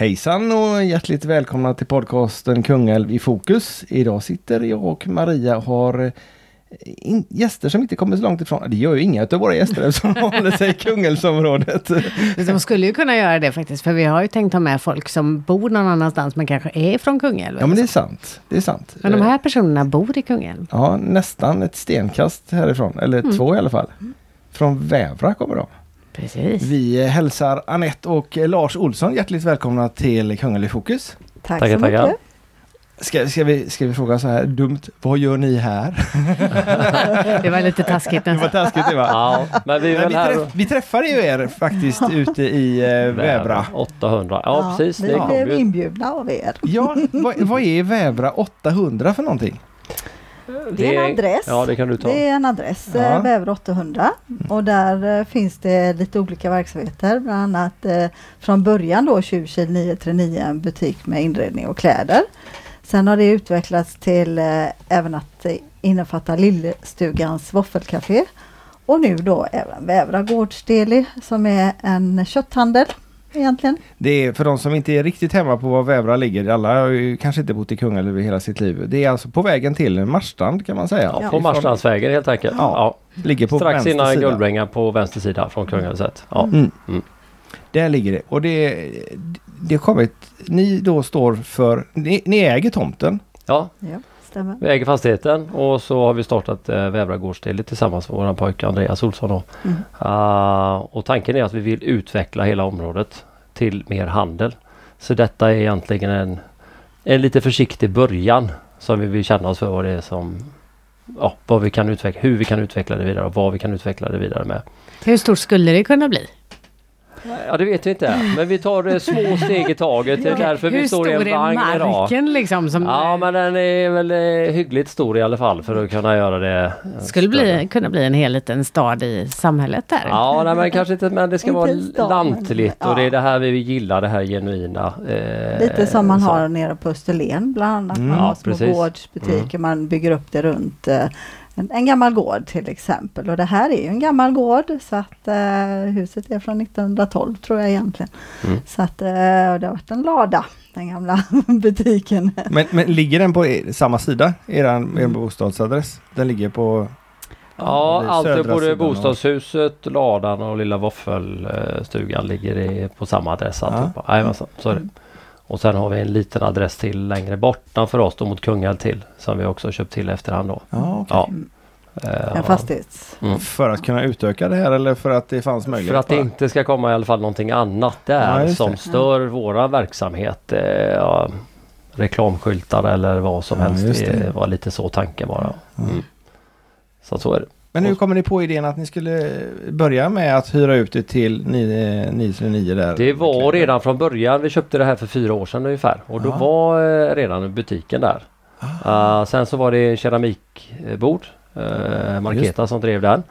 Hejsan och hjärtligt välkomna till podcasten Kungälv i fokus. Idag sitter jag och Maria och har eh, in, gäster som inte kommer så långt ifrån. Det gör ju inga av våra gäster som håller sig i Kungälvsområdet. De skulle ju kunna göra det faktiskt, för vi har ju tänkt ha med folk som bor någon annanstans men kanske är från Kungälv. Ja men det är sant. Det är sant. Men de här personerna bor i Kungälv. Ja, nästan ett stenkast härifrån, eller mm. två i alla fall. Från Vävra kommer de. Precis. Vi hälsar Annette och Lars Olsson hjärtligt välkomna till Kungälv fokus. Tack tackar, så mycket. Tackar. Ska, ska, vi, ska vi fråga så här dumt, vad gör ni här? det var lite taskigt. Det var taskigt det va? Ja, men vi, men vi, träff, vi träffade ju er faktiskt ute i eh, Vävra. 800, ja, ja precis. Vi blev inbjudna av er. Ja, vad, vad är Vävra 800 för någonting? Det är en adress. Ja, det kan du ta. Det är en adress, ja. Eh, Väver 800. Och där eh, finns det lite olika verksamheter. Bland annat eh, från början då 2029 en butik med inredning och kläder. Sen har det utvecklats till eh, även att innefatta Lillstugans våffelcafé. Och nu då även Vävra Gårdsdeli som är en kötthandel egentligen. Det är för de som inte är riktigt hemma på var Vävra ligger. Alla har ju kanske inte bott i Kungälv i hela sitt liv. Det är alltså på vägen till Marstrand kan man säga. Ja, på Marstrandsvägen helt enkelt. Ja. ja. Ligger på Strax innan Guldbrängan på vänster sida från Kungälv sett. Ja. Mm. Mm. Där ligger det och det, det har kommit, ni då står för, ni, ni äger tomten. Ja. ja. Stämmer. Vi äger fastigheten och så har vi startat eh, Vävra Gårdsdeli tillsammans med våran pojke Andreas Olsson. Mm. Uh, och tanken är att vi vill utveckla hela området till mer handel. Så detta är egentligen en, en lite försiktig början som vi vill känna oss för vad det är som ja, vad vi kan utveckla, hur vi kan utveckla det vidare och vad vi kan utveckla det vidare med. Hur stort skulle det kunna bli? Ja det vet vi inte. Men vi tar eh, små steg i taget. Det är därför vi står i en vagn idag. Hur stor är marken liksom? Som ja men den är väl eh, hyggligt stor i alla fall för att kunna göra det. Skulle bli, kunna bli en hel liten stad i samhället där. Ja nej, men kanske inte men det ska vara lantligt och det är det här vi gillar det här genuina. Eh, Lite som man så. har nere på Österlen bland annat. Mm. Man har små precis. gårdsbutiker, mm. man bygger upp det runt eh, en, en, gammal gård till exempel. Och det här är ju en gammal gård så att eh, huset är från 1912 tror jag egentligen. Mm. Så att eh, det har varit en lada, den gamla butiken. Men, men ligger den på samma sida, eran, er bostadsadress? Den ligger på Ja, allt både bostadshuset, och... ladan och lilla våffelstugan ligger på samma adress. Ja. Jajamensan, så är det. Mm. Och sen har vi en liten adress till längre borta för oss då mot Kungälv till. Som vi också köpt till efterhand då. Ja, okay. ja. Uh, en fastighet. Mm. För att kunna utöka det här eller för att det fanns möjlighet? För att det inte ska komma i alla fall någonting annat där ja, som stör mm. våra verksamhet. Uh, ja, reklamskyltar eller vad som ja, helst. Det var lite så tanken bara. Mm. Så så är det. Men hur kommer ni på idén att ni skulle börja med att hyra ut det till 939 där? Det var redan från början. Vi köpte det här för fyra år sedan ungefär och då var eh, redan butiken där. Uh, sen så var det keramikbord, uh, Marketa som drev den.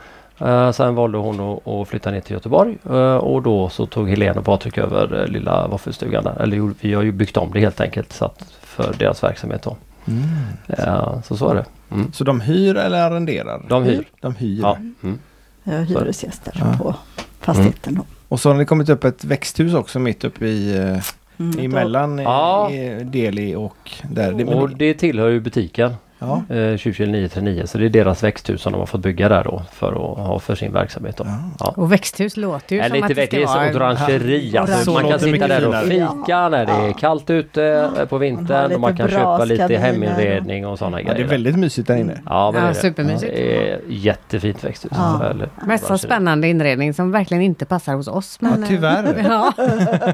Uh, sen valde hon att, flytta ner till Göteborg uh, och då så tog Helene och Patrik över lilla våffelstugan där. Eller vi har ju byggt om det helt enkelt så att för deras verksamhet då. Mm. Så så är det. Mm. Så de hyr eller arrenderar? De hyr. De hyr. Ja. Mm. Jag hyresgäster ja. på fastigheten. Mm. Och så har det kommit upp ett växthus också mitt uppe i eh, mm. emellan ja. Deli och där. Och det tillhör ju butiken. Ja. Eh, 2029 så det är deras växthus som de har fått bygga där då för att ha för sin verksamhet. Då. Ja. Ja. Och växthus låter ju ja, som lite att det ska vara... orangeri. Alltså, man kan sitta där och fika när det är kallt ute på vintern och man kan köpa lite heminredning och sådana grejer. Det är väldigt mysigt där inne. Ja, men ja, det supermysigt. Det är jättefint växthus. Ja. Mest så spännande inredning som verkligen inte passar hos oss. Men... Ja, tyvärr. ja.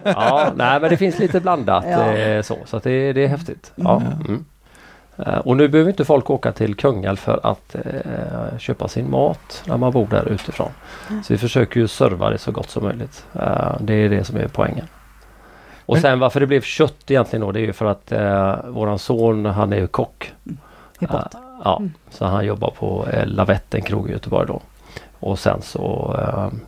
ja, nej men det finns lite blandat eh, så, så det, det är häftigt. Ja. Eh, och nu behöver inte folk åka till Kungälv för att eh, köpa sin mat när man bor där utifrån. Mm. Så vi försöker ju serva det så gott som möjligt. Eh, det är det som är poängen. Och sen varför det blev kött egentligen då det är ju för att eh, våran son han är ju kock. Mm. Uh, ja, mm. så han jobbar på eh, Lavetten krog i Göteborg då. Och sen så eh,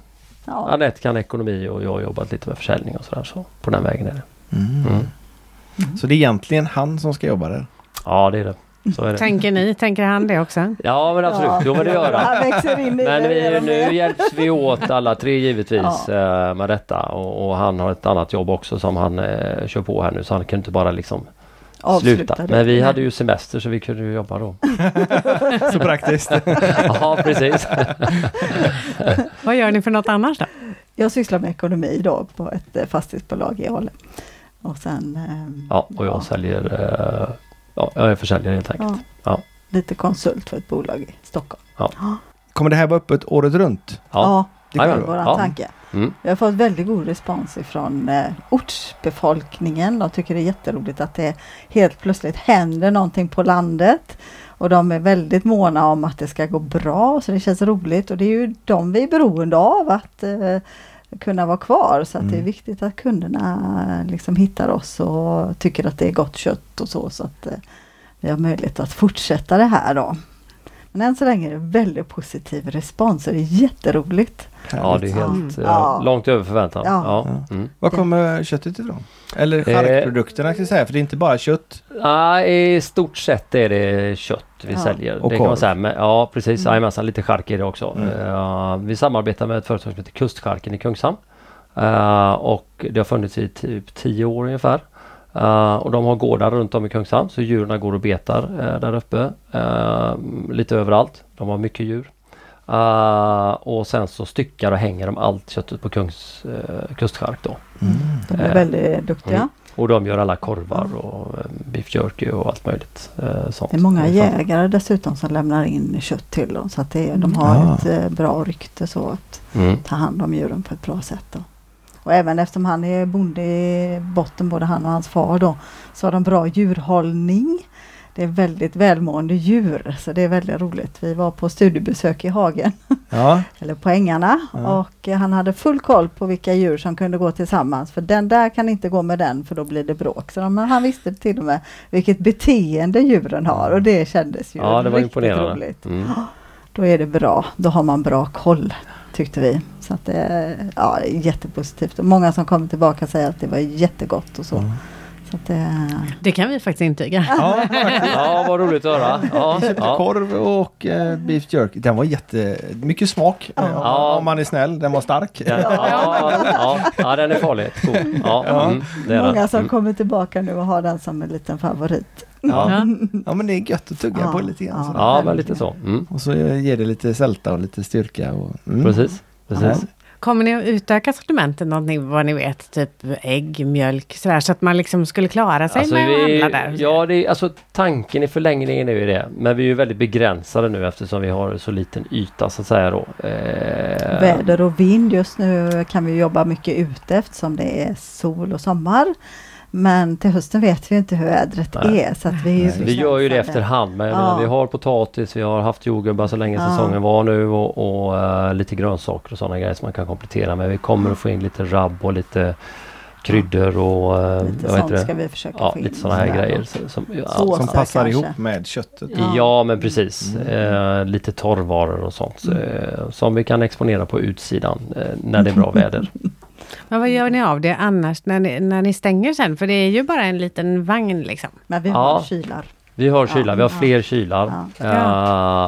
ja. Anette kan ekonomi och jag har jobbat lite med försäljning och sådär så på den vägen är det. Mm. Mm. Så det är egentligen han som ska jobba där? Ja det är det. Så är det. Tänker ni, tänker han det också? Ja men absolut, jo men det gör han. Han växer in i Men det vi, nu hjälps vi åt alla tre givetvis Ja. eh, med detta och, och han har ett annat jobb också som han eh, kör på här nu så han kan inte bara liksom Avsluta sluta. Men vi hade ju semester så vi kunde ju jobba då. Så praktiskt. Ja precis. Vad gör ni för något annars då? Jag sysslar med ekonomi då på ett eh, fastighetsbolag i Ale. Och sen ehm, Ja och jag säljer, eh, ja jag är försäljare helt enkelt. ja, Ja. lite konsult för ett bolag i Stockholm. Kommer det här vara öppet året runt? Ja. Det det är kan vår. Ja. tanke. Mm. Vi har fått väldigt god respons ifrån eh, ortsbefolkningen. De tycker det är jätteroligt att det helt plötsligt händer någonting på landet. Och de är väldigt måna om att det ska gå bra så det känns roligt och det är ju de vi är beroende av att eh, kunna vara kvar. Så att det är Mm. viktigt att kunderna eh, liksom hittar oss och tycker att det är gott kött och så. Så att eh, vi har möjlighet att fortsätta det här då. Men än så länge är det väldigt positiv respons och det är jätteroligt. Ja det är helt eh, Ja. långt över förväntan. Ja. Ja. Mm. Var kommer köttet ifrån? Eller charkprodukterna kan jag säga, för det är inte bara kött. Ja, I stort sett är det kött vi Ja. säljer. Och det kan man säga. Men, ja precis, Mm. mm. lite chark i det också. Mm. Eh, vi samarbetar med ett företag som heter Kustcharken i Kungshamn. Eh, och det har funnits i typ 10 år ungefär. Eh, och de har gårdar runt om i Kungshamn så djuren går och betar eh, där uppe. Lite överallt. De har mycket djur. Och sen så styckar och hänger de allt köttet på Kungs, uh, kustchark då. De är väldigt duktiga. mm. Och de gör alla korvar och eh, beef jerky och allt möjligt. eh, sånt. Det är många jägare dessutom som lämnar in kött till dem så att det de har Ah. ett eh, bra rykte så att Mm. ta hand om djuren på ett bra sätt. Då. Och även eftersom han är bonde i botten, både han och hans far då, så har de bra djurhållning. Det är väldigt välmående djur så det är väldigt roligt. Vi var på studiebesök i hagen, Ja, eller på ängarna Ja. och han hade full koll på vilka djur som kunde gå tillsammans för den där kan inte gå med den för då blir det bråk. Så de, han visste till och med vilket beteende djuren har och det kändes ju Ja det var riktigt roligt. Mm. Då är det bra, då har man bra koll tyckte vi. Så att det är, ja, är jättepositivt och många som kommer tillbaka säger att det var jättegott och så. att det, Det kan vi faktiskt intyga. ja, Ja vad roligt att höra. Ja, köpte ja. korv och eh, beef jerky. Den var jätte... Mycket smak. eh, Ja. Om man är snäll. Den var stark. Ja, ja, ja, ja den är farlig. God. Ja, Ja. Mm, det är många den. som Mm. kommer tillbaka nu och har den som en liten favorit. Ja. Ja. Ja men det är gött att tugga Ja, på lite grann. ja. ja men lite så. Mm. Och så ger det lite sälta och lite styrka. Och, mm. Precis. Precis. Kommer ni att utöka sortimentet någonting vad ni vet? Typ ägg, mjölk, sådär så att man liksom skulle klara sig Alltså, med att vi, handla där? ja, det är, alltså tanken i förlängningen är ju det. Men vi är ju väldigt begränsade nu eftersom vi har så liten yta så att säga då. Eh, Väder och vind just nu kan vi jobba mycket ute eftersom det är sol och sommar. Men till hösten vet vi inte hur vädret Nej. är. Så att vi, är ju Vi gör ju det efterhand. Men Ja. menar, vi har potatis, vi har haft jordgubbar så länge Ja. säsongen var nu och, och eh, lite grönsaker och sådana grejer som man kan komplettera med. Vi kommer att få in lite rabb och lite kryddor och eh, Lite sånt ska det? vi försöka Ja, få in. lite sådana här grejer. Som, som, ja, Så- Som passar kanske. ihop med köttet. Ja. Ja men precis. Mm. Eh, lite torrvaror och sånt. Mm. Eh, som vi kan exponera på utsidan eh, när det är bra väder. Men vad gör ni av det annars när ni, när ni stänger sen? För det är ju bara en liten vagn liksom. Men vi Ja. har kylar. Vi har Ja, kylar, vi har ja. fler kylar Ja.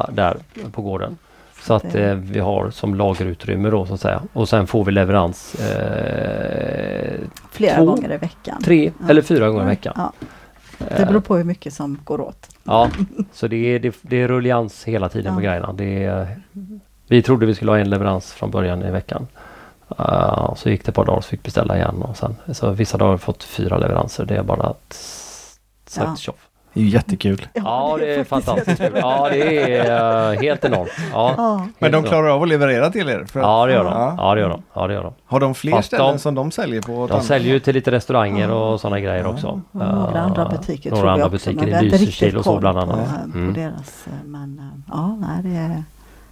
eh, där på gården. Så att Det- eh, vi har som lagerutrymme då så att säga. Och sen får vi leverans eh, Flera Två. gånger i veckan. tre Ja. eller fyra gånger i veckan. Ja, det Eh, beror på hur mycket som går åt. Ja, så det är, det, det är rullians hela tiden på Ja. grejerna. Det är, vi trodde vi skulle ha en leverans från början i veckan. Uh, så gick det ett par dagar så fick beställa igen och sen så vissa dagar har vi fått fyra leveranser. Det är bara att sagt Ja. tjoff. Det är ju jättekul. Ja, det är fantastiskt kul. Ja, det är uh, helt enormt. Ja, Ja. Men helt de enormt. klarar av att leverera till er? För att, Ja, det gör de. Ja. Ja, det gör de. Ja, det gör de. Har de fler Fast ställen de- som de säljer på? De säljer ju till lite restauranger och sådana grejer också. Och några andra Eh, butiker Några tror andra jag också, butiker men vi i Lysekil riktigt och så koll bland på, annat. eh, på Mm. deras, eh, men eh, ja, nej, det är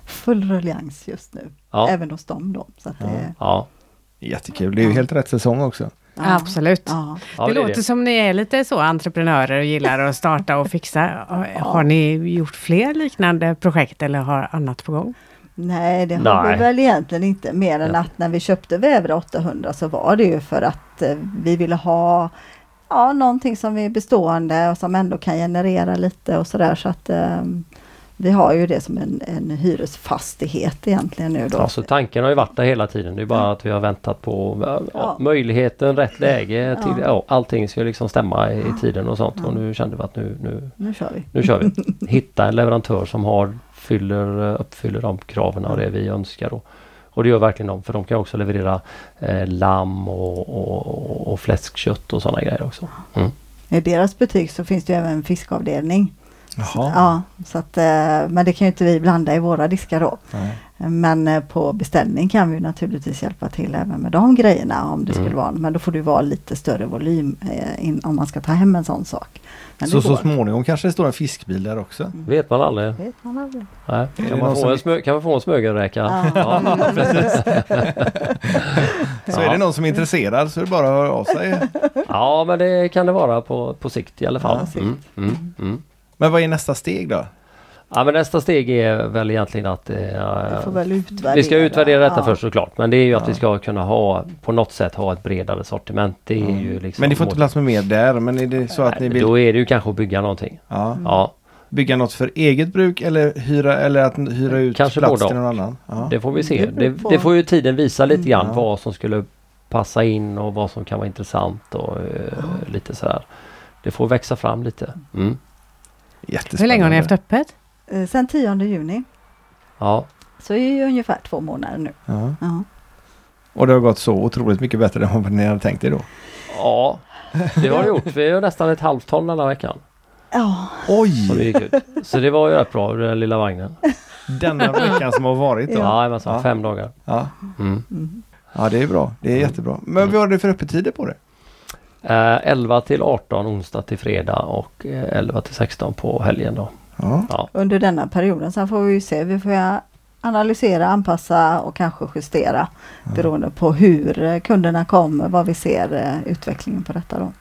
full ruljans just nu. Ja. Även hos dem då. Så att det, Ja, Jättekul. Det är ju helt rätt säsong också. ja. Absolut. Ja. ja det det låter det. som ni är lite så entreprenörer och gillar att starta och fixa. Har ni gjort fler liknande projekt eller har annat på gång? Nej, det har Nej. vi väl egentligen inte. Mer än Ja. att när vi köpte Vävre 800 så var det ju för att eh, vi ville ha ja, någonting som är bestående och som ändå kan generera lite och sådär så att eh, vi har ju det som en, en hyresfastighet egentligen nu då. Alltså tanken har ju varit där hela tiden. Det är bara att vi har väntat på ja, möjligheten, rätt läge. Till, ja. allting ska liksom stämma i tiden och sånt. Och nu kände vi att nu, nu, nu kör vi. Nu kör vi. Hitta en leverantör som har, fyller, uppfyller de kraven och det vi önskar. Och, och det gör verkligen de för de kan också leverera eh, lamm och, och, och fläskkött och sådana grejer också. Mm. I deras butik så finns det även en fiskavdelning. Jaha. Ja, så att, eh, men det kan ju inte vi blanda i våra diskar då. Nej. Men eh, på beställning kan vi naturligtvis hjälpa till även med de grejerna om det mm. skulle vara. Men då får det vara lite större volym eh, in, om man ska ta hem en sån sak. Men så så småningom kanske det står en fiskbil där också? Mm. Vet man aldrig. Vet man aldrig. Nej. Kan, man få en smö, kan man få en smögelräka? Ja. ja. så är det någon som är intresserad så är det bara att höra av sig. Ja men det kan det vara på, på sikt i alla fall. Ja, mm, mm, mm. Men vad är nästa steg då? Ja men nästa steg är väl egentligen att eh, vi, vi ska utvärdera detta ja. först såklart. Men det är ju att vi ska kunna ha på något sätt ha ett bredare sortiment. Det är mm. ju liksom men ni får inte plats med mer där. Men är det så att ni vill... Då är det ju kanske att bygga någonting. Ja. ja. Bygga något för eget bruk eller hyra eller att hyra ut kanske plats till någon annan? Ja. Det får vi se. Det, det, får ju tiden visa lite mm. grann mm. vad som skulle passa in och vad som kan vara intressant och uh, lite sådär. Det får växa fram lite. Mm. Hur länge har ni haft öppet? Eh, sen 10 juni. Ja. Så är ju ungefär två månader nu. Ja. ja. Och det har gått så otroligt mycket bättre än vad ni hade tänkt er då? Ja, det har det gjort. Vi är nästan ett halvt ton den här veckan. Ja. Oj! Det så det var ju rätt bra, den lilla vagnen. Denna veckan som har varit då? Ja, men så, ja. fem dagar. Ja. Mm. Mm. ja, det är bra. Det är mm. jättebra. Men vad har du för öppettider på det? 11 eh, till 18 onsdag till fredag och 11 eh, till 16 på helgen då. Ja. Ja. Under denna perioden. Sen får vi se. Vi får analysera, anpassa och kanske justera ja. beroende på hur eh, kunderna kommer, vad vi ser utvecklingen på detta då.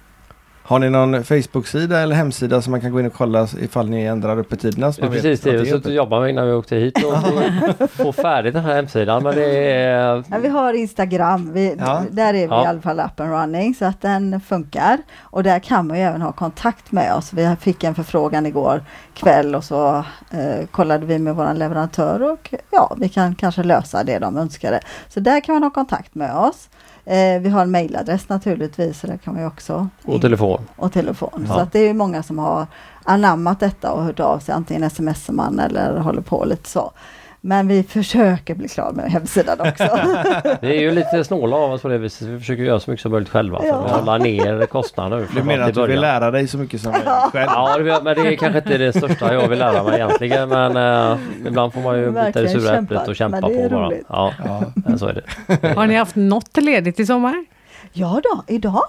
Har ni någon Facebook-sida eller hemsida som man kan gå in och kolla ifall ni ändrar öppettiderna? Ja, precis, det. Vi har jobbat med innan vi åkte hit och få färdigt den här hemsidan. Men det är... ja, vi har Instagram, vi, ja. där är vi ja. i alla fall up and running så att den funkar. Och där kan man ju även ha kontakt med oss. Vi fick en förfrågan igår kväll och så eh, kollade vi med vår leverantör och ja, vi kan kanske lösa det de önskade. Så där kan man ha kontakt med oss. Eh, vi har en mailadress naturligtvis, så där kan vi också. Och telefon. Och telefon. Ja. Så att det är många som har anammat detta och hört av sig, antingen smsar man eller håller på lite så. Men vi försöker bli klara med hemsidan också. Vi är ju lite snåla av oss på det viset. Vi försöker göra så mycket som möjligt själva för att hålla ner kostnaderna. Du menar att du vill lära dig så mycket som möjligt själv? Ja, men det är kanske inte det största jag vill lära mig egentligen. Men uh, ibland får man ju bita det sura äpplet och kämpa på bara. Ja, ja, så är det. Har ni haft något ledigt i sommar? Ja då, idag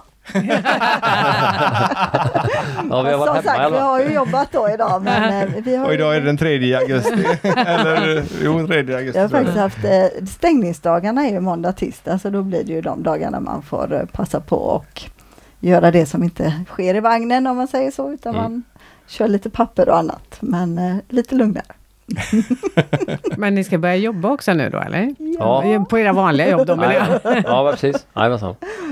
ja, vi har varit Som sagt, vi har ju jobbat då idag. Men eh, vi har och idag är det den 3 augusti. Eller jo, 3 augusti. Jag har faktiskt haft eh, stängningsdagarna är ju måndag, tisdag, så då blir det ju de dagarna man får eh, passa på och göra det som inte sker i vagnen om man säger så, utan mm. man kör lite papper och annat, men eh, lite lugnare. Men ni ska börja jobba också nu då eller? Ja. På era vanliga jobb då menar jag. Ja precis.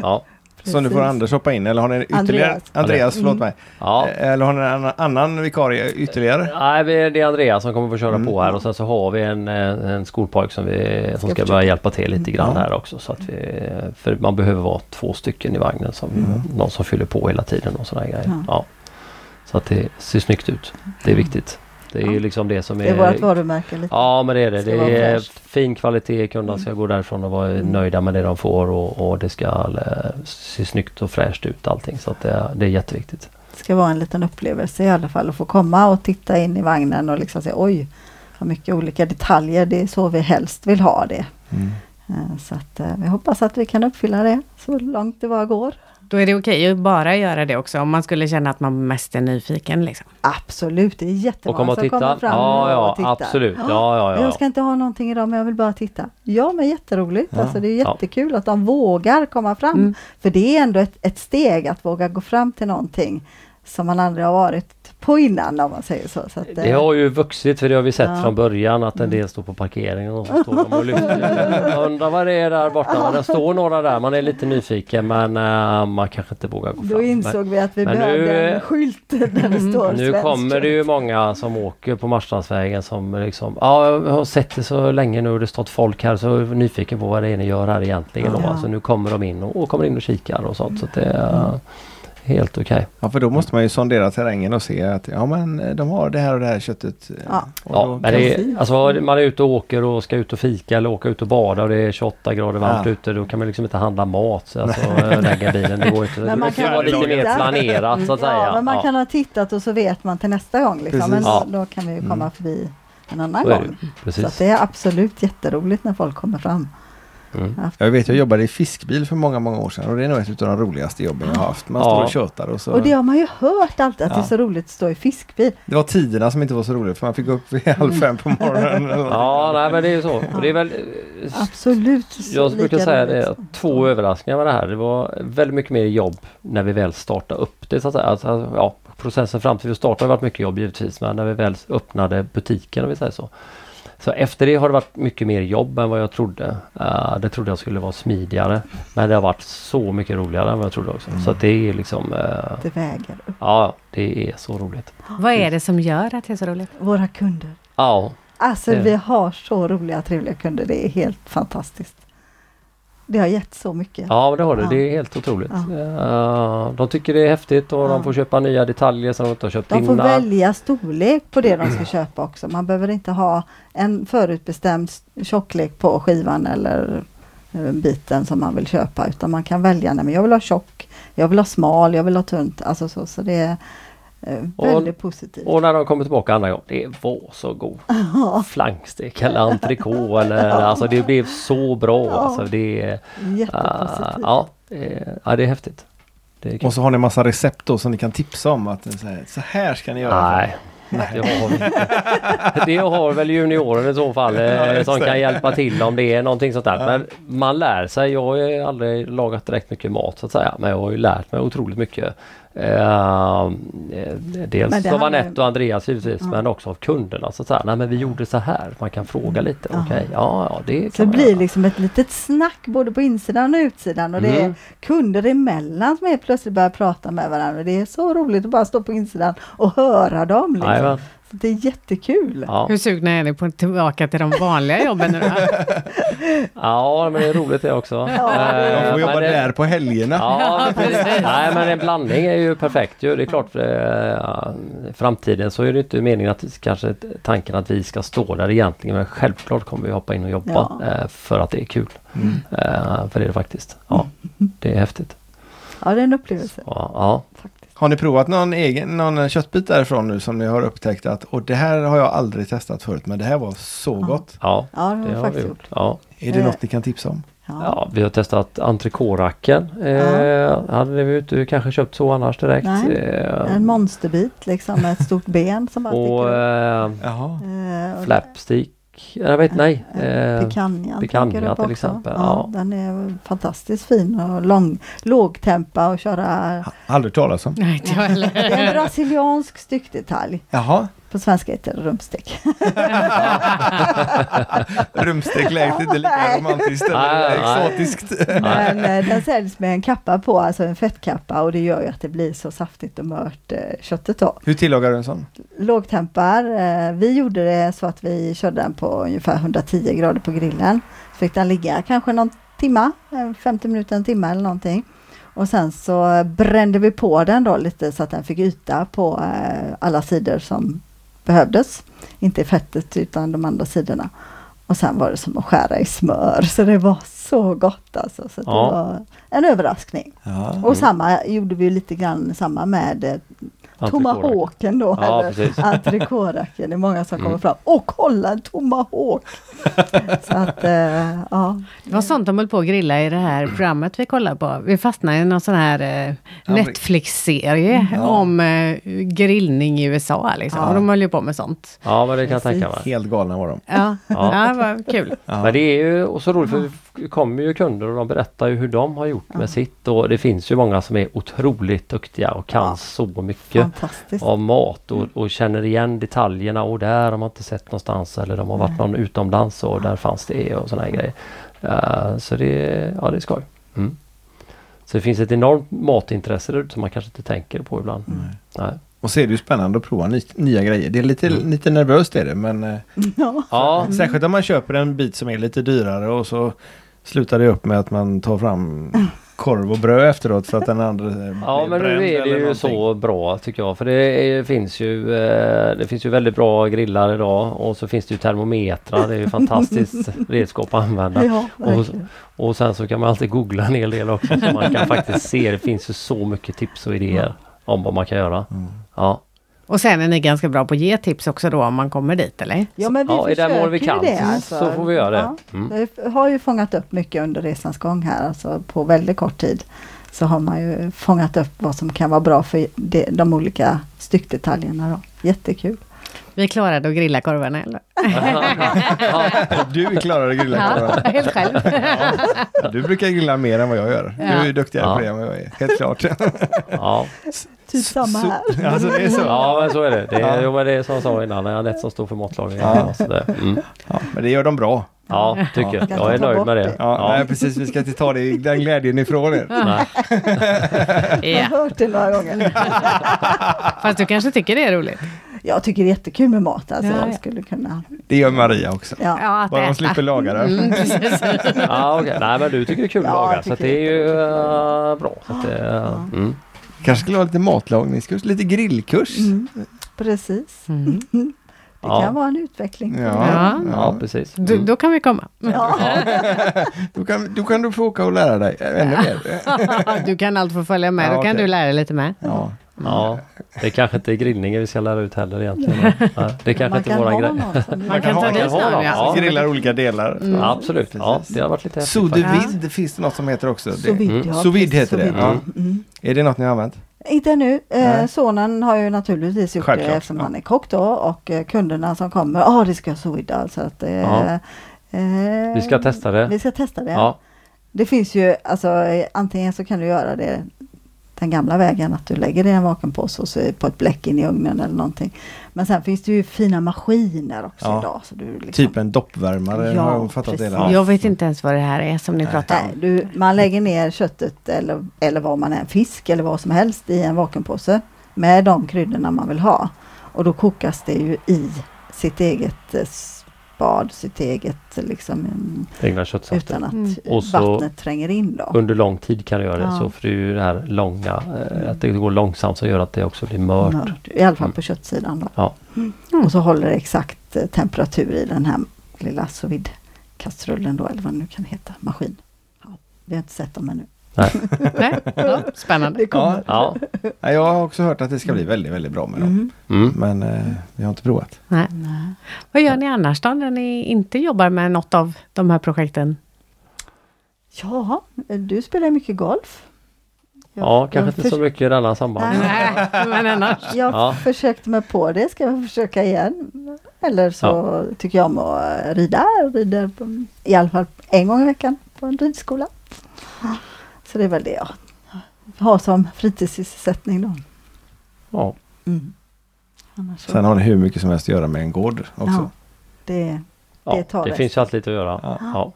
Ja. Så nu får Anders hoppa in eller har ni ytterligare? Andreas, Andreas förlåt mm. mig. Ja. Eh, eller har ni en annan vikarie ytterligare? Nej, det är Andreas som kommer få köra mm. på här och sen så har vi en, eh, en skolpojk som, vi, som ska, ska börja hjälpa till lite grann ja. här också. Så att vi, för man behöver vara två stycken i vagnen, som, mm. någon som fyller på hela tiden och sådana grejer. Ja. ja. Så att det ser snyggt ut. Det är viktigt. Det är ju liksom det som är... Det är vårt varumärke. Lite. Ja men det är det. Det, det är fin kvalitet. Kunderna ska mm. gå därifrån och vara mm. nöjda med det de får och, och det ska äh, se snyggt och fräscht ut allting. Så det, det är jätteviktigt. Det ska vara en liten upplevelse i alla fall att få komma och titta in i vagnen och liksom säga oj, vad mycket olika detaljer. Det är så vi helst vill ha det. Mm. Eh, så att eh, vi hoppas att vi kan uppfylla det så långt det bara går. Då är det okej att bara göra det också, om man skulle känna att man mest är nyfiken. Liksom. Absolut, det är jättemånga som kommer fram ja, ja, och tittar. Absolut. Ja, ja, ja, Jag ska inte ha någonting idag, men jag vill bara titta. Ja, men jätteroligt. Ja. Alltså, det är jättekul att de vågar komma fram. Mm. För det är ändå ett, ett steg att våga gå fram till någonting som man aldrig har varit på innan om man säger så. så att, det eh, har ju vuxit för det har vi sett Ja. från början att en del står på parkeringen och så står de och lyfter. Jag undrar vad det är där borta. Det står några där. Man är lite nyfiken men eh, man kanske inte vågar gå Då fram. Men insåg vi att vi men behövde nu- en skylt där det står nu kommer det ju många som åker på Marstrandsvägen som liksom Ja, jag har sett det så länge nu och det har stått folk här så jag är nyfiken på vad det är ni gör här egentligen. Då. Ja. Alltså nu kommer de in och, och kommer in och kikar och sånt. Så det är helt okej. Ja, för då måste man ju sondera terrängen och se att ja, men eh, de har det här och det här köttet. eh, Ja. Ja, men det är, alltså, man är ute och åker och ska ut och fika eller åka ut och bada och det är 28 grader varmt Ja. ute. Då kan man liksom inte handla mat. så Alltså, äh, lägga bilen. Det går inte. Men man kan vara lite mer planerat så att säga. Ja, men man Ja. kan ha tittat och så vet man till nästa gång. Liksom. Precis. Men då, Ja. då kan vi ju komma Mm. förbi en annan Så är det gång. Så det är absolut jätteroligt när folk kommer fram. Mm. Jag vet, jag jobbade i fiskbil för många, många år sedan och det är nog ett av de roligaste jobben jag har haft. Man Ja. står och tjötar och så. Och det har man ju hört alltid att det Ja. är så roligt att stå i fiskbil. Det var tiderna som inte var så roliga för man fick gå upp vid halv fem på morgonen. Ja, nej men det är ju så. Och det är väl, Absolut. så jag brukar säga roligt det, som- att två överraskningar med det här. Det var väldigt mycket mer jobb när vi väl startade upp det så att säga. Alltså, ja, processen fram till vi startade har varit mycket jobb givetvis men när vi väl öppnade butiken om vi säger så. Så efter det har det varit mycket mer jobb än vad jag trodde. Uh, det trodde jag skulle vara smidigare. Men det har varit så mycket roligare än vad jag trodde också. Så att det är liksom, eh, Det väger upp. ja det är så roligt. Vad är det som gör att det är så roligt? Våra kunder. Ja, Alltså Det- vi har så roliga trevliga kunder. Det är helt fantastiskt. Det har gett så mycket. ja det har det. Ja. Det är helt otroligt. Ja. Eh, de tycker det är häftigt och Ja. de får köpa nya detaljer som de inte har köpt De får innan. välja storlek på det de ska köpa också. Man behöver inte ha en förutbestämd tjocklek på skivan eller eh, biten som man vill köpa utan man kan välja. Nej, men jag vill ha tjock, jag vill ha smal, jag vill ha tunt. Alltså så, så det eh, Och- väldigt positivt. Och när de kommer tillbaka andra gången, det var så god. Flankstek eller entrecote eller alltså det blev så bra. Ja. Alltså det, är, Jättepositivt. ah, ja, det, är- ja, det är häftigt. Det är. Och så har ni massa recept då som ni kan tipsa om att så här, så här ska ni göra. Nej, det har. Det har väl junioren i så fall Ja, eh, som kan hjälpa till om det är någonting sånt där. Ja. Men man lär sig. Jag har ju aldrig lagat direkt mycket mat så att säga. Men jag har ju lärt mig otroligt mycket. Eh, dels Men det av Anette och Andreas givetvis Ja. men också av kunderna. Så att säga. Nej men vi gjorde så här. Man kan fråga lite. Ja. Okej, ja, ja det Så det blir göra. liksom ett litet snack både på insidan och utsidan och det är Mm. kunder emellan som helt plötsligt börjar prata med varandra. Det är så roligt att bara stå på insidan och höra dem. Liksom. Så det är jättekul. Ja. Hur sugna är ni på tillbaka till de vanliga jobben nu ja, men det är roligt det också. Ja, De Eh, får jobba det- där på helgerna. Ja. Nej men en blandning är ju perfekt ju. Det är klart eh, i framtiden så är det inte meningen att kanske tanken att vi ska stå där egentligen men självklart kommer vi hoppa in och jobba Ja. eh, för att det är kul. Mm. För det är det faktiskt. Ja, det är häftigt. Ja, det är en upplevelse. Ja, ja. Faktiskt. Har ni provat någon egen någon köttbit därifrån nu som ni har upptäckt att och det här har jag aldrig testat förut men det här var så Ja. gott. ja Ja, det har det har vi faktiskt gjort. gjort. Ja. Är det Eh. något ni kan tipsa om? Ja. Ja, vi har testat entrecote-racken. Eh, Hade vi inte kanske köpt så annars direkt. Nej. Eh, En monsterbit liksom med ett stort ben som bara och eh, Jaha. Eh, och flapstick. Jag vet nej. Eh, Eh, Picanha, till exempel, Ja, ja. Den är fantastiskt fin och lång, lågtempa och köra. Aldrig talas om. Nej, inte jag Det är en heller. brasiliansk styckdetalj. Jaha. På svenska heter det rumstek. Rumstek lät inte lika Nej. romantiskt eller exotiskt. Men eh, den säljs med en kappa på, alltså en fettkappa och det gör ju att det blir så saftigt och mört eh, köttet då. Hur tillagar du en sån? Lågtempar, eh, vi gjorde det så att vi körde den på ungefär 110 grader på grillen. Så fick den ligga kanske någon timma, eh, 50 minuter, en timme eller någonting. Och sen så brände vi på den då lite så att den fick yta på alla sidor som behövdes. Inte i fettet utan de andra sidorna. Och sen var det som att skära i smör så det var så gott alltså. Så Ja. det var en överraskning. Ja. Och samma gjorde vi lite grann samma med eh, tomahawken då. Ja, eller precis. entrecote-racken. Det är många som Mm. kommer fram. Och kolla en tomahawk! så att, eh, ja. Det var sånt de höll på att grilla i det här programmet vi kollade på. Vi fastnade i någon sån här eh, Netflix-serie Ja. om eh, grillning i USA. Liksom. Ja. Och de höll ju på med sånt. Ja men det kan jag tänka mig. Helt galna var de. Ja, Ja. ja. det var kul. Ja. Men det är ju så roligt för kommer ju kunder och de berättar ju hur de har gjort Ja. med sitt och det finns ju många som är otroligt duktiga och kan Ja. så mycket av mat och, och känner igen detaljerna och där har man inte sett någonstans eller de har varit Nej. någon utomlands och där fanns det och sådana här grejer. Eh, så det, ja det är skoj. Mm. Så det finns ett enormt matintresse där som man kanske inte tänker på ibland. Nej. Och så är det ju spännande att prova ny, nya grejer. Det är lite, Mm. lite nervöst är det men eh, Ja. Ja, särskilt om man köper en bit som är lite dyrare och så slutar det upp med att man tar fram korv och bröd efteråt för att den andra eh, Ja men nu är det ju någonting. så bra tycker jag. För det är, finns ju eh, Det finns ju väldigt bra grillar idag och så finns det ju termometrar. Det är ju fantastiskt redskap att använda. Ja, Och, och sen så kan man alltid googla en hel del också så man kan faktiskt se. Det finns ju så mycket tips och idéer om vad man kan göra. Mm. Ja, Och sen är ni ganska bra på att ge tips också då om man kommer dit eller? Ja, men vi ja mån vi försöker kan det, alltså. så får vi göra det. Ja. Mm. Vi har ju fångat upp mycket under resans gång här, alltså på väldigt kort tid. Så har man ju fångat upp vad som kan vara bra för de, de olika styckdetaljerna. Då. Jättekul. Vi klarade att grilla korvarna eller? Du klarar att grilla korvar. Ja, helt själv. Ja, Du brukar grilla mer än vad jag gör. Du Ja. är duktigare Ja. på det än vad jag är. Helt klart. Ja. Typ samma här. Så, alltså det är så. ja men så är det. Det är, Ja. jo, men det är som jag sa innan, Anette som står för matlagningen. Ja. Ja. Mm. Ja, men det gör de bra. ja, tycker jag. Ska Jag är nöjd med det. det. Ja, Nej, precis. Vi ska inte ta det, den glädjen ifrån er. Nej. Jag har Ja. hört det några gånger. Fast du kanske tycker det är roligt? Jag tycker det är jättekul med mat. Alltså. Ja, ja. Jag skulle kunna... Det gör Maria också. Ja. Ja, att Bara äta. slipper laga det. Mm. Ja, okej. Nej men du tycker det är kul att Ja, laga så att det är ju eh, bra. Så att det, Ja. mm. Kanske skulle ha lite matlagningskurs, lite grillkurs. Mm, precis. Mm. Det Ja. kan vara en utveckling. Ja, Ja. Ja ja. precis. Då, Mm. då kan vi komma. Ja. Då, kan, då kan du få åka och lära dig ännu mer. Du kan allt få följa med, Ja, då kan okej. du lära dig lite med. Ja. Ja, det kanske inte är grillningen vi ska lära ut heller egentligen. Nej, det är kanske Man inte kan våran ha grej. Man kan ha- ta man dit kan ha någon dem, ja. ja. Grillar olika delar. Mm. Ja, absolut, ja, det har varit lite häftigt. Sous de Ja. vide finns det något som heter också. Det, Sous vide, Mm. ja, heter det, ja. Mm. är det något ni har använt? Inte nu. Eh, sonen har ju naturligtvis gjort Självklart, det eftersom ja. han är kock då och eh, kunderna som kommer, ja ah, det ska jag sous vide. Så att, eh, Ja. eh, Vi ska testa det. Vi ska testa det. Ja, Det finns ju, alltså eh, antingen så kan du göra det den gamla vägen att du lägger det i en vakuumpåse och så på ett bläck in i ugnen eller någonting. Men sen finns det ju fina maskiner också Ja. idag. Så du liksom, Typ en doppvärmare Ja, har jag fattat det hela. Jag vet inte ens vad det här är som ni Nej. pratar Nej, om. du, man lägger ner köttet eller, eller vad man är, fisk eller vad som helst i en vakuumpåse med de kryddorna man vill ha. Och då kokas det ju i sitt eget spad, sitt eget liksom mm, egna köttsafter. utan att Mm. Och så- vattnet tränger in då. Under lång tid kan du göra det Ja. så för det är ju det här långa, eh, att det går långsamt som gör att det också blir mört. Mört, I alla fall Mm. på köttsidan då. Ja. Mm. Och så håller det exakt eh, temperatur i den här lilla sous vide kastrullen då eller vad det nu kan heta, maskin. Ja, vi har inte sett dem ännu. Nej? Ja, spännande. Det kommer. Ja, Ja, jag har också hört att det ska bli väldigt, väldigt bra med dem. Mm. mm. Men eh, vi har inte provat. Nej. Nej. Vad gör ni annars då när ni inte jobbar med något av de här projekten? Ja, du spelar mycket golf. Jag- ja jag kanske inte så mycket i denna samband. Nej. Nej, men annars. Jag Ja. försökte mig på det, ska jag försöka igen. Eller så tycker jag om att rida. Jag rider på, i alla fall en gång i veckan på en ridskola. Så det är väl det jag har som fritidssysselsättning då. Ja. Mm. Sen har ni hur mycket som helst att göra med en gård också. Ja. det, Ja, Det tar det finns ju alltid lite att göra. Ja. Ja.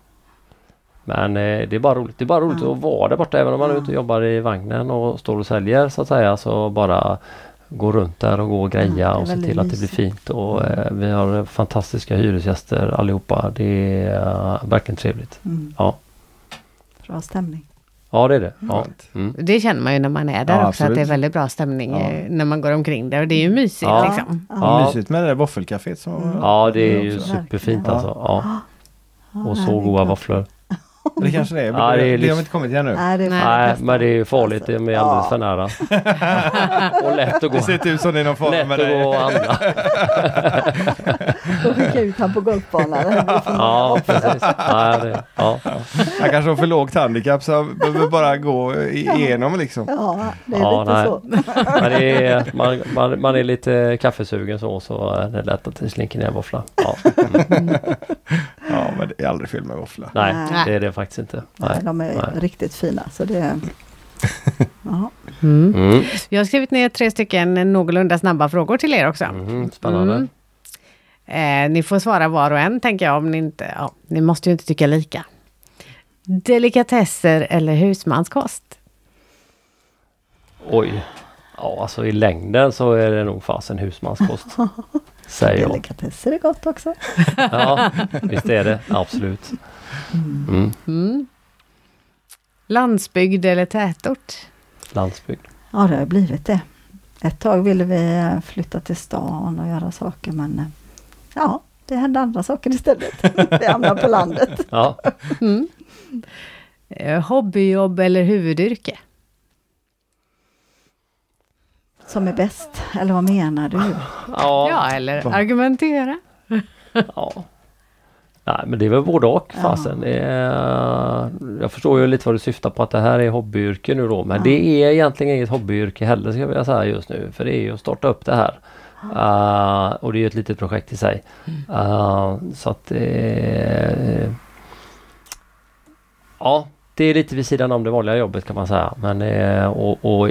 Men eh, det är bara roligt. Det är bara roligt Ja. att vara där borta även om man är Ja. ute och jobbar i vagnen och står och säljer så att säga. Så bara gå runt där och gå och Ja, greja är och se till att det blir mysigt. fint. Och eh, vi har fantastiska hyresgäster allihopa. Det är eh, verkligen trevligt. mm, Ja. bra stämning. Ja det är det. Ja. Skönt. Mm. Det känner man ju när man är där Ja, också, att det är väldigt bra stämning Ja. eh, när man går omkring där. Och det är ju mysigt Ja. liksom. Ja. Mysigt med det där våffelcaféet som Mm. ja det är ju superfint Ja. alltså. Ja. Ja, Och så goda våfflor. Det kanske det är. Ja, det är det, har vi inte kommit igen nu. Nej, det är Nej. men det är ju farligt. Alltså, Det är alldeles för nära. och lätt att gå. Det ser ut som det är någon fara Lätt med att gå och jag ut han på golfbanan. Ja precis. Ja, det, ja. Han kanske har för lågt handikapp så han behöver bara gå igenom liksom. Ja, det är Ja, lite nej. så. Men det är, man, man, man är lite kaffesugen så, så är det lätt att det slinker ner en våffla. Ja. Ja, men det är aldrig fel med våffla. Nej, Nej. det är det faktiskt inte. Nej, de är nej. riktigt fina. Så det, ja. Mm. Mm. Jag har skrivit ner tre stycken någorlunda snabba frågor till er också. Mhm, Spännande. Mm. Eh, ni får svara var och en tänker jag om ni inte... Ja, ni måste ju inte tycka lika. Delikatesser eller husmanskost? Oj. Ja, alltså i längden så är det nog fasen husmanskost. Säger jag. Delikatesser är gott också. Ja, visst är det. Absolut. Mm. Mm. Landsbygd eller tätort? Landsbygd. Ja, det har blivit det. Ett tag ville vi eh, flytta till stan och göra saker men eh, ja, det hände andra saker istället. vi hamnade på landet. Ja. Mm. Eh, hobbyjobb eller huvudyrke? Som är bäst, eller vad menar du? Ja. Ja, eller argumentera. ja. Nej men det är väl både och Ja. fasen. Är, jag förstår ju lite vad du syftar på att det här är hobbyyrke nu då men Ja. det är egentligen inget hobbyyrke heller ska jag vilja säga just nu. För det är ju att starta upp det här. Uh, och det är ju ett litet projekt i sig. Uh, så att uh, Ja, det är lite vid sidan om det vanliga jobbet kan man säga. Men, och, och,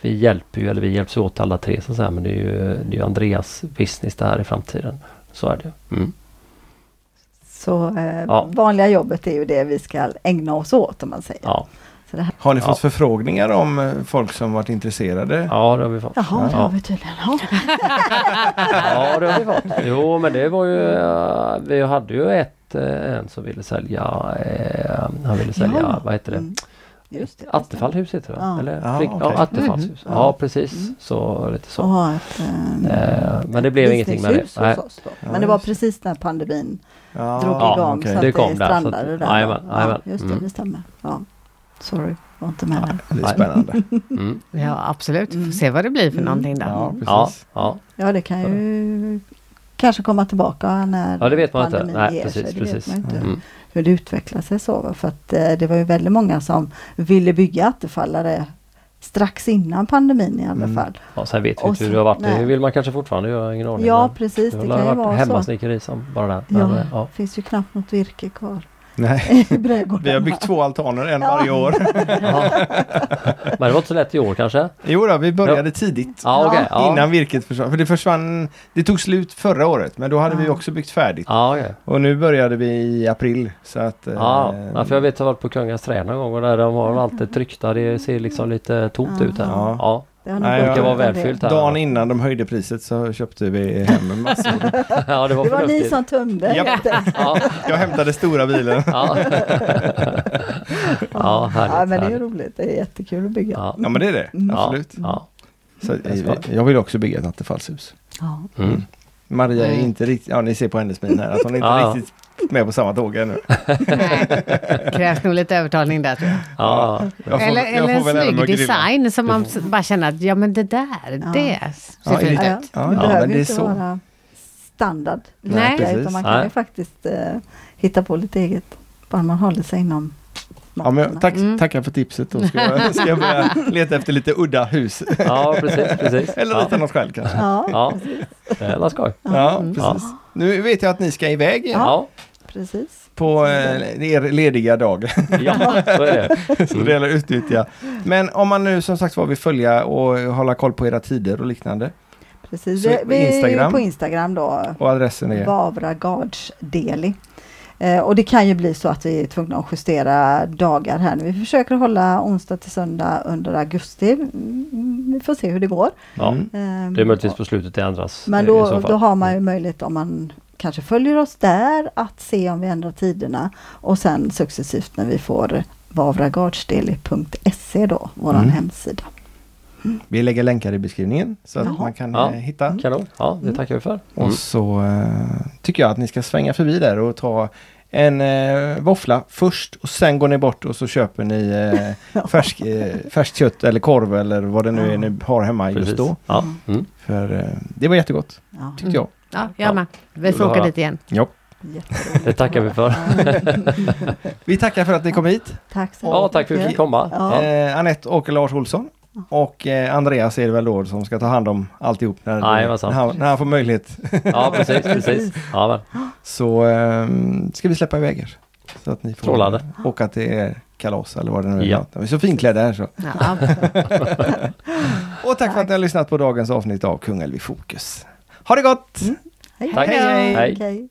vi hjälper ju, eller vi hjälps åt alla tre så att säga. Men det är ju, det är Andreas business det här i framtiden. Så är det. Mm. Så eh, Ja. vanliga jobbet är ju det vi ska ägna oss åt om man säger. Ja, Så det här, Har ni fått Ja. förfrågningar om eh, folk som varit intresserade? ja det har vi fått. jaha, det ja. har vi tydligen. Ja. Ja, det har vi fått. Jo, men det var ju... eh, vi hade ju ett, eh, en som ville sälja... Han ville sälja, Ja. vad heter det? Mm. Just det. Attefallhus heter det Ja. Eller? Ja, okej. ja, Attefallshus. Mm. Ja, precis. Mm. Så lite så. ett, Eh, men det blev ingenting med det. Nej. hos oss då. Ja, Men det var precis när pandemin Ja, drog Ja, igång okej. så Det att kom det där, så att- strandade där. jajamän, ja, jajamän. just det, Mm. det stämmer. Ja. Sorry, var inte med där. Det är spännande. Mm. Ja, absolut. Vi Mm. får se vad det blir för Mm. någonting där. Ja, Ja, precis. ja. Ja, det kan ju kanske komma tillbaka när Ja, det vet man inte. pandemin Nej, ger precis, sig. Det precis. vet man inte Mm. hur det utvecklar sig så. För att eh, det var ju väldigt många som ville bygga attefallare strax innan pandemin i alla Mm. fall. Ja, sen vet vi inte hur det har varit. Det nej. vill man kanske fortfarande göra, ingen aning. Ja, precis. Det Det kan ju vara så. hemmasnickeri som bara där. Ja, eh, ja. finns ju knappt något virke kvar Nej, i brädgården. vi har byggt två altaner, en Ja. varje år. Men det var inte så lätt i år kanske? Jo då, vi började tidigt. Ja, okej. Ja. Innan virket försvann. För det försvann, det tog slut förra året men då hade vi också byggt färdigt. Ja, okej. Och nu började vi i april. Så att, eh, Ja, ja, för jag vet att jag har varit på Kungens trä någon gång och där de har alltid tryckta. Det ser liksom lite tomt Ja. ut här. Ja. Det har Nej, jag- var välfyllt här. Dagen innan de höjde priset så köpte vi hem massor. ja, det var Det var ni som tömde. Japp. Ja, Jag hämtade stora bilen. ja. ja, härligt. Ja, men det är roligt. Det är jättekul att bygga. Ja. Ja men det är det, Mm. absolut. Ja. Så, eh, jag vill också bygga ett attefallshus. Ja. Mm. Maria är Mm. inte riktigt, ja ni ser på hennes min här att hon inte riktigt med på samma tåg ännu. Nej, krävs nog lite övertalning där tror jag. Ja. Jag får- eller jag eller får en snygg design som man bara känner att ja men det där, Ja. det ser Ja, fint det- Ja, ut. Ja, det ja, behöver men det är inte så. vara standard. Nej. Precis. Utan man kan Nej. ju faktiskt eh, hitta på lite eget. Bara man håller sig inom Ja, men tack, Mm. tackar för tipset. Då ska jag, ska jag börja leta efter lite udda hus. ja, precis. precis. Eller ja. rita något själv kanske. Ja, Ja, det är skoj. Ja, precis. Nu vet jag att ni ska iväg Ja, precis. på eh, er lediga dag. ja så är det. Så det gäller att utnyttja. Men om man nu som sagt var vill följa och hålla koll på era tider och liknande. precis. Så Vi, vi är ju Instagram? på Instagram då. Och adressen är? Vavra Gards Deli. Eh, och det kan ju bli så att vi är tvungna att justera dagar här nu. Vi försöker hålla onsdag till söndag under augusti. Mm, Vi får se hur det går. Ja, Mm. Eh, det är möjligtvis på slutet det ändras. Men i då, så fall. då har man ju möjlighet om man kanske följer oss där att se om vi ändrar tiderna och sen successivt när vi får vavragarsdeli.se då, våran Mm. hemsida. Vi lägger länkar i beskrivningen så att Jaha. man kan Ja. eh, hitta. Kanon. Ja, det Mm. tackar vi för. Mm. Och så eh, tycker jag att ni ska svänga förbi där och ta en eh, våffla först och sen går ni bort och så köper ni eh, färsk, eh, färskt kött eller korv eller vad det nu är ni har hemma just Precis. då. Ja. Mm. För eh, det var jättegott Ja, tyckte jag. Ja, jag med. Vi får åka dit igen. Ja. Det tackar vi för. Vi tackar för att ni kom hit. Tack så Ja, tack för att vi fick komma. Ja. Eh, Anette och Lars Olsson. Och eh, Andreas är det väl då som ska ta hand om alltihop när, Jajamensan. när, han, när han får möjlighet. Ja, precis, precis. Ja, men. Så eh, ska vi släppa iväg er. Så att ni får Strålande. åka till kalas eller vad det nu är. Ja. De är så finklädda här så. Ja. Och tack för att ni har lyssnat på dagens avsnitt av Kungälv i fokus. Ha det gott! Hej, Tack. hej. Hej. Hej.